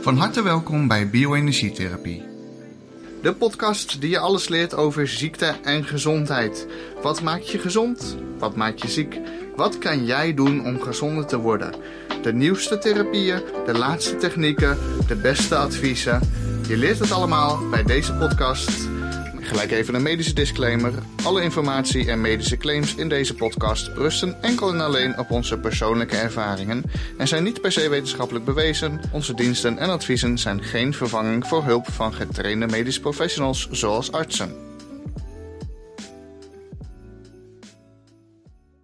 Van harte welkom bij Bioenergietherapie. De podcast die je alles leert over ziekte en gezondheid. Wat maakt je gezond? Wat maakt je ziek? Wat kan jij doen om gezonder te worden? De nieuwste therapieën, de laatste technieken, de beste adviezen. Je leert het allemaal bij deze podcast. Gelijk even een medische disclaimer. Alle informatie en medische claims in deze podcast rusten enkel en alleen op onze persoonlijke ervaringen en zijn niet per se wetenschappelijk bewezen. Onze diensten en adviezen zijn geen vervanging voor hulp van getrainde medische professionals zoals artsen.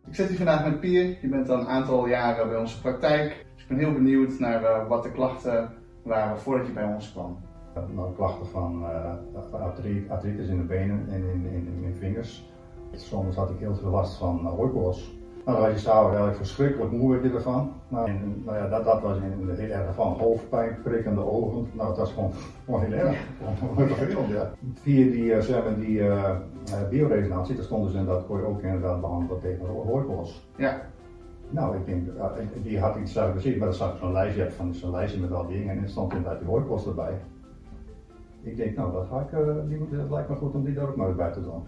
Ik zit hier vandaag met Pier. Je bent al een aantal jaren bij onze praktijk. Dus ik ben heel benieuwd naar uh, wat de klachten waren voordat je bij ons kwam. Nou, klachten van uh, artritis in de benen en in, in, in mijn vingers. Soms had ik heel veel last van hooikoorts. Nou, dan was je s'avonds eigenlijk verschrikkelijk moe werd je ervan. Nou, en, nou ja, dat, dat was in de heel erg van hoofdpijn, prikkende ogen. Nou, dat was gewoon, gewoon heel erg. Vervelend, ja. Via die, uh, zeg maar, die uh, bioresonantie, daar stonden ze in dat kon je ook inderdaad behandelen tegen hooikoorts. Ja. Nou, ik denk, die had ik zelf gezien, maar dan zag ik zo'n lijstje, van zo'n lijstje met al die dingen en er stond inderdaad die hooikoorts erbij. Ik denk, nou, dat, ga ik, uh, die moet, dat lijkt me goed om die daar ook maar bij te doen.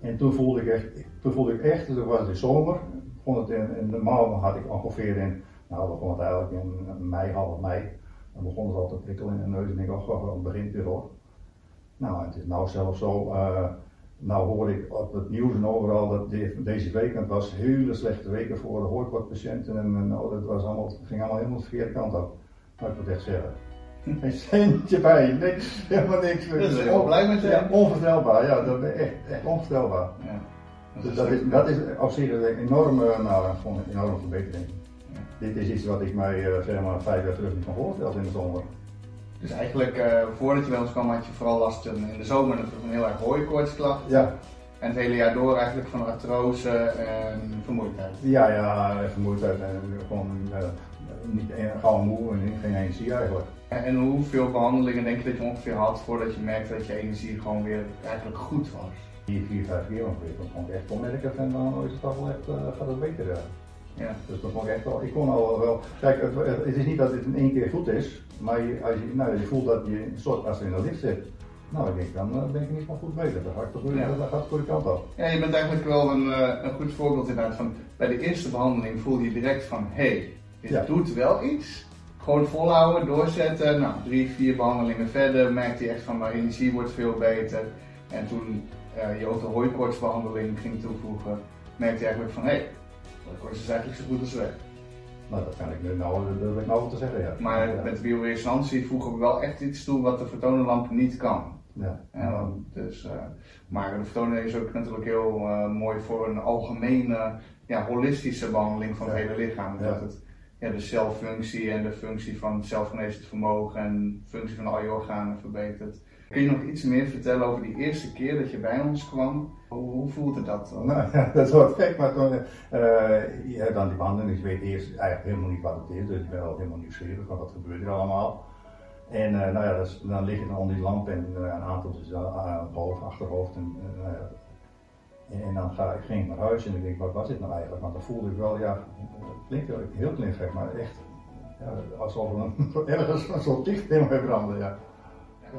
En toen voelde ik echt, toen voelde ik echt, toen was het in zomer, begon het in, maand had ik ongeveer in, nou, begon het eigenlijk in mei, half mei. Dan begon het al te prikkelen in de neus en ik dacht, oh, het begint weer hoor. Nou, het is nou zelfs zo, uh, nou hoor ik op het nieuws en overal dat de, deze week, was hele slechte weken voor de hooikoortpatiënten en, en dat was allemaal, ging allemaal helemaal de verkeerde kant op. Ik moet echt zeggen. Een centje bij, niks, helemaal niks. Dat is heel blij met je. Ja, onvoorstelbaar, ja, dat is echt, echt onvoorstelbaar. Ja, dat, dus dat, is, dat is op zich een enorme, nou, een enorme verbetering. Ja. Dit is iets wat ik mij uh, zeg maar vijf jaar terug niet kon voorstellen in de zomer. Dus eigenlijk, uh, voordat je bij ons kwam, had je vooral last in de zomer natuurlijk een heel erg hooikoortsklacht. Ja. En het hele jaar door eigenlijk van artrose en vermoeidheid. Ja, ja, vermoeidheid en gewoon uh, niet gauw moe en geen energie eigenlijk. En, en hoeveel behandelingen denk je dat je ongeveer had voordat je merkte dat je energie gewoon weer eigenlijk goed was? 4, 4, 5 keer ongeveer. Dat vond ik echt onmerkelijk en dan is het toch wel echt, uh, gaat het beter. Ja. ja. Dus dat vond ik echt wel, ik kon al wel, kijk het, het is niet dat het in één keer goed is, maar je, als je, nou, je voelt dat je een soort lift zit. Nou, ik denk, dan ben ik niet van goed bezig. Dan, ga ik toch, ja. dan gaat het voor de kant op. Ja, je bent eigenlijk wel een, een goed voorbeeld inderdaad van, bij de eerste behandeling voel je direct van, hé, hey, dit ja. doet wel iets. Gewoon volhouden, doorzetten. Nou, drie, vier behandelingen verder merkte je echt van mijn energie wordt veel beter. En toen uh, je ook de hooikoortsbehandeling ging toevoegen, merkte je eigenlijk van hé, hey, hooikoorts is eigenlijk zo goed als weg. Nou, dat kan ik nu nou, dat ik nou te zeggen, ja. Maar met bioresonantie voegen we wel echt iets toe wat de fotonenlamp niet kan. Ja. ja dus, uh, maar de fotonen is ook natuurlijk heel uh, mooi voor een algemene, ja, holistische behandeling van het hele lichaam. Dat het ja, de celfunctie en de functie van het vermogen en de functie van al je organen verbetert. Kun je nog iets meer vertellen over die eerste keer dat je bij ons kwam? Hoe, hoe voelde dat? Dan? Nou ja, dat is wel gek, maar toen, uh, je hebt dan die behandeling, je weet eerst eigenlijk helemaal niet wat het is, dus je bent al helemaal nieuwsgierig, want wat gebeurt er allemaal? En uh, nou ja, dan onder die lamp en uh, een aantal dus, uh, hoofd, achterhoofd en en dan ga, ik ging naar huis en ik denk, wat was dit nou eigenlijk? Want dan voelde ik wel, ja, het klinkt heel klinkt gek, maar echt ja, alsof er een, ergens soort licht in mij brandde. Ja.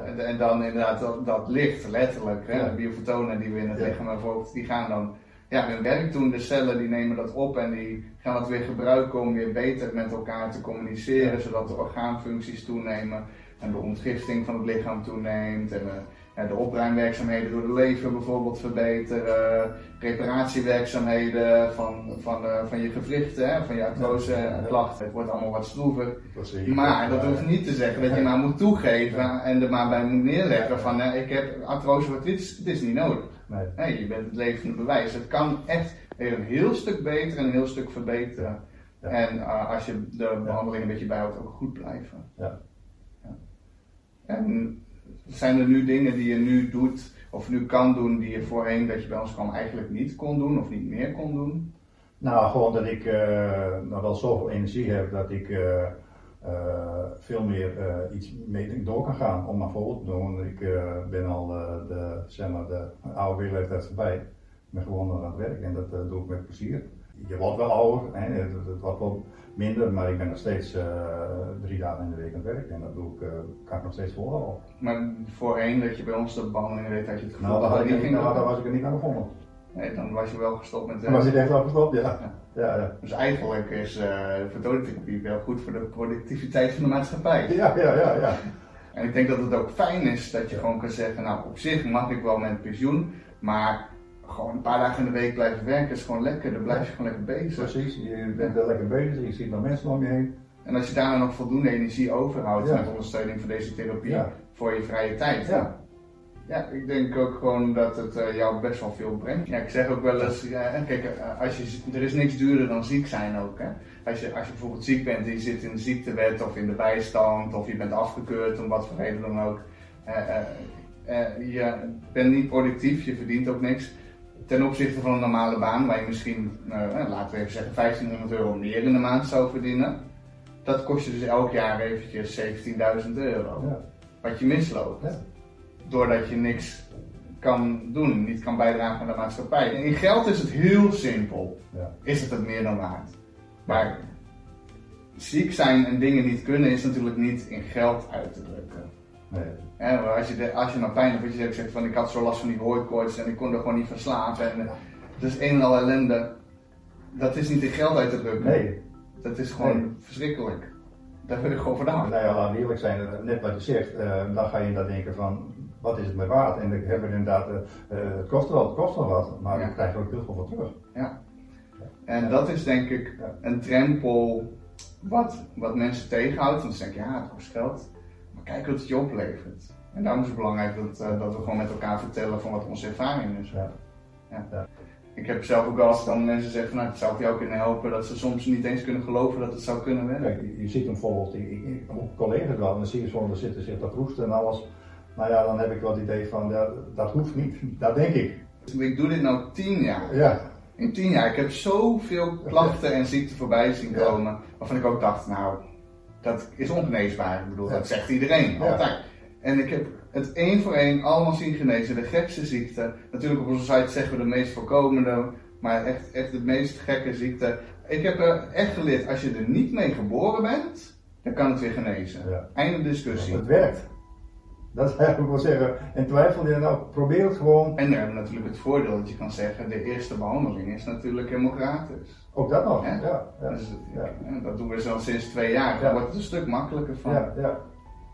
En, en, dan inderdaad dat, dat licht, letterlijk, hè, de biofotonen die we in het lichaam hebben, die gaan dan ja, hun werk doen. De cellen die nemen dat op en die gaan dat weer gebruiken om weer beter met elkaar te communiceren, zodat de orgaanfuncties toenemen en de ontgifting van het lichaam toeneemt. En, uh, de opruimwerkzaamheden door de lever bijvoorbeeld verbeteren, reparatiewerkzaamheden van, van, uh, van je gewrichten, van je artrose klachten. Het wordt allemaal wat stroever. Maar dat hoeft niet te zeggen dat je maar moet toegeven en er maar bij moet neerleggen van uh, ik heb artrose wat dit is, het is niet nodig. Nee. nee. je bent het levende bewijs. Het kan echt een heel stuk beter en een heel stuk verbeteren. Ja. En uh, als je de behandeling een beetje bijhoudt, ook goed blijven. Ja. En zijn er nu dingen die je nu doet of nu kan doen die je voorheen dat je bij ons kwam eigenlijk niet kon doen of niet meer kon doen? Nou, gewoon dat ik uh, wel zoveel energie heb dat ik uh, veel meer iets mee door kan gaan. Om maar voorbeeld te doen, ik ben al de, zeg maar, de oude leeftijd voorbij. Ik ben gewoon nog aan het werk en dat doe ik met plezier. je wordt wel ouder, hè, het, het wordt wel minder, maar ik ben nog steeds uh, drie dagen in de week aan het werk en dat doe ik, uh, kan ik nog steeds volhouden. Maar voorheen dat je bij ons de behandeling deed, had je het gevoel nou, dat, dat had niet ik, nou, doen? was ik er niet aan begonnen. Nee, dan was je wel gestopt met Dan was ik werken. echt wel gestopt, ja. ja. Ja, Dus eigenlijk is uh, vertotentherapie wel goed voor de productiviteit van de maatschappij. ja, ja, ja. ja. En ik denk dat het ook fijn is dat je gewoon kan zeggen, nou op zich mag ik wel met pensioen, maar gewoon een paar dagen in de week blijven werken is gewoon lekker, dan blijf je gewoon lekker bezig. Precies, je bent wel lekker bezig, je ziet nog mensen om je heen. En als je daarna nog voldoende energie overhoudt Ja. met ondersteuning van deze therapie Ja. voor je vrije tijd. Ja. Ja, ik denk ook gewoon dat het eh, jou best wel veel brengt. Ja, ik zeg ook wel eens, ja, kijk, eh, als je, er is niks duurder dan ziek zijn ook. Hè? Als, je, als je bijvoorbeeld ziek bent en je zit in de ziektewet of in de bijstand of je bent afgekeurd om wat voor reden dan ook. eh, eh, eh, je bent niet productief, je verdient ook niks. Ten opzichte van een normale baan waar je misschien, eh, laten we even zeggen, 1500 euro meer in de maand zou verdienen. Dat kost je dus elk jaar eventjes 17.000 euro. Ja. Wat je misloopt Ja. Doordat je niks kan doen, niet kan bijdragen aan de maatschappij. En in geld is het heel simpel. Ja. Is het het meer dan waard? Maar ziek zijn en dingen niet kunnen is natuurlijk niet in geld uit te drukken. Nee. Maar als, je de, als je nou pijn hebt, wat je zegt van ik had zo last van die hooikoorts en ik kon er gewoon niet van slapen. En, eh, het is een en al ellende. Dat is niet in geld uit te drukken. Nee. Dat is gewoon Nee. verschrikkelijk. Daar wil ik gewoon vanaf. Nou ja, laten we eerlijk zijn, eh, net wat je zegt, eh, dan ga je inderdaad denken van, wat is het mij waard? En ik heb er inderdaad, eh, eh, het kost wel, het kost wel wat, maar Ja. ik krijg er ook heel veel voor terug. Ja. En dat is denk ik een drempel wat, wat mensen tegenhoudt. Want ze denken, ja, het kost geld. Maar kijk wat het je oplevert. En daarom is het belangrijk dat, eh, dat we gewoon met elkaar vertellen van wat onze ervaring is. Ja. Ik heb zelf ook wel als dan mensen zeggen van, nou, het zou jou kunnen helpen. Dat ze soms niet eens kunnen geloven dat het zou kunnen werken. Kijk, je, ziet hem bijvoorbeeld, ik, ik, collega's wel, en dan zie je zitten, zitten dat roesten en alles. Nou ja, dan heb ik wel het idee van, ja, dat hoeft niet, dat denk ik. Ik doe dit nou tien jaar. Ja, In tien jaar. Ik heb zoveel klachten en ziekten voorbij zien Ja. komen. Waarvan ik ook dacht, nou, dat is ongeneesbaar. Ik bedoel, Ja. dat zegt iedereen, altijd. En ik heb het één voor één allemaal zien genezen. De gekste ziekten. Natuurlijk op onze site zeggen we de meest voorkomende. Maar echt, echt de meest gekke ziekte. Ik heb er echt geleerd, als je er niet mee geboren bent, dan kan het weer genezen. Einde discussie. het werkt. Dat is eigenlijk wel zeggen. En twijfel je nou, probeer het gewoon. En we hebben natuurlijk het voordeel dat je kan zeggen, de eerste behandeling is natuurlijk helemaal gratis. Ook dat nog. Ja. Ja, ja, Dus, ja. dat doen we zo sinds twee jaar. Ja. Dan wordt het een stuk makkelijker van. ja, ja.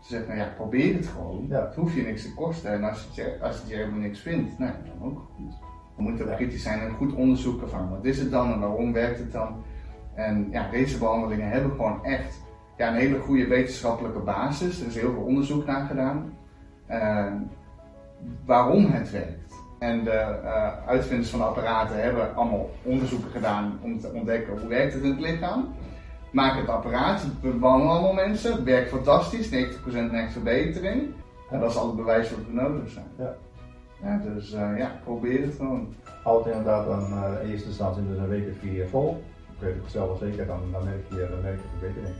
Ze zeggen, nou ja, probeer het gewoon. Ja. Het hoeft je niks te kosten. En als je, als het je helemaal niks vindt, nou, dan ook goed. We moeten Ja. kritisch zijn en goed onderzoeken van wat is het dan en waarom werkt het dan. En ja, deze behandelingen hebben gewoon echt ja, een hele goede wetenschappelijke basis. Er is heel veel onderzoek naar gedaan. Eh, waarom het werkt. En de eh, uitvinders van de apparaten hebben allemaal onderzoeken gedaan om te ontdekken hoe werkt het in het lichaam. Maak het apparaat, behandelen allemaal mensen, het werkt fantastisch, 90% merkt verbetering. En dat is al het bewijs wat we nodig zijn. Ja. Ja, dus eh, ja, probeer het gewoon. Houd inderdaad dan eh, in eerste instantie dus een week of vier vol. Ik weet het zelf wel zeker, dan, dan merk je, dan merk je verbetering.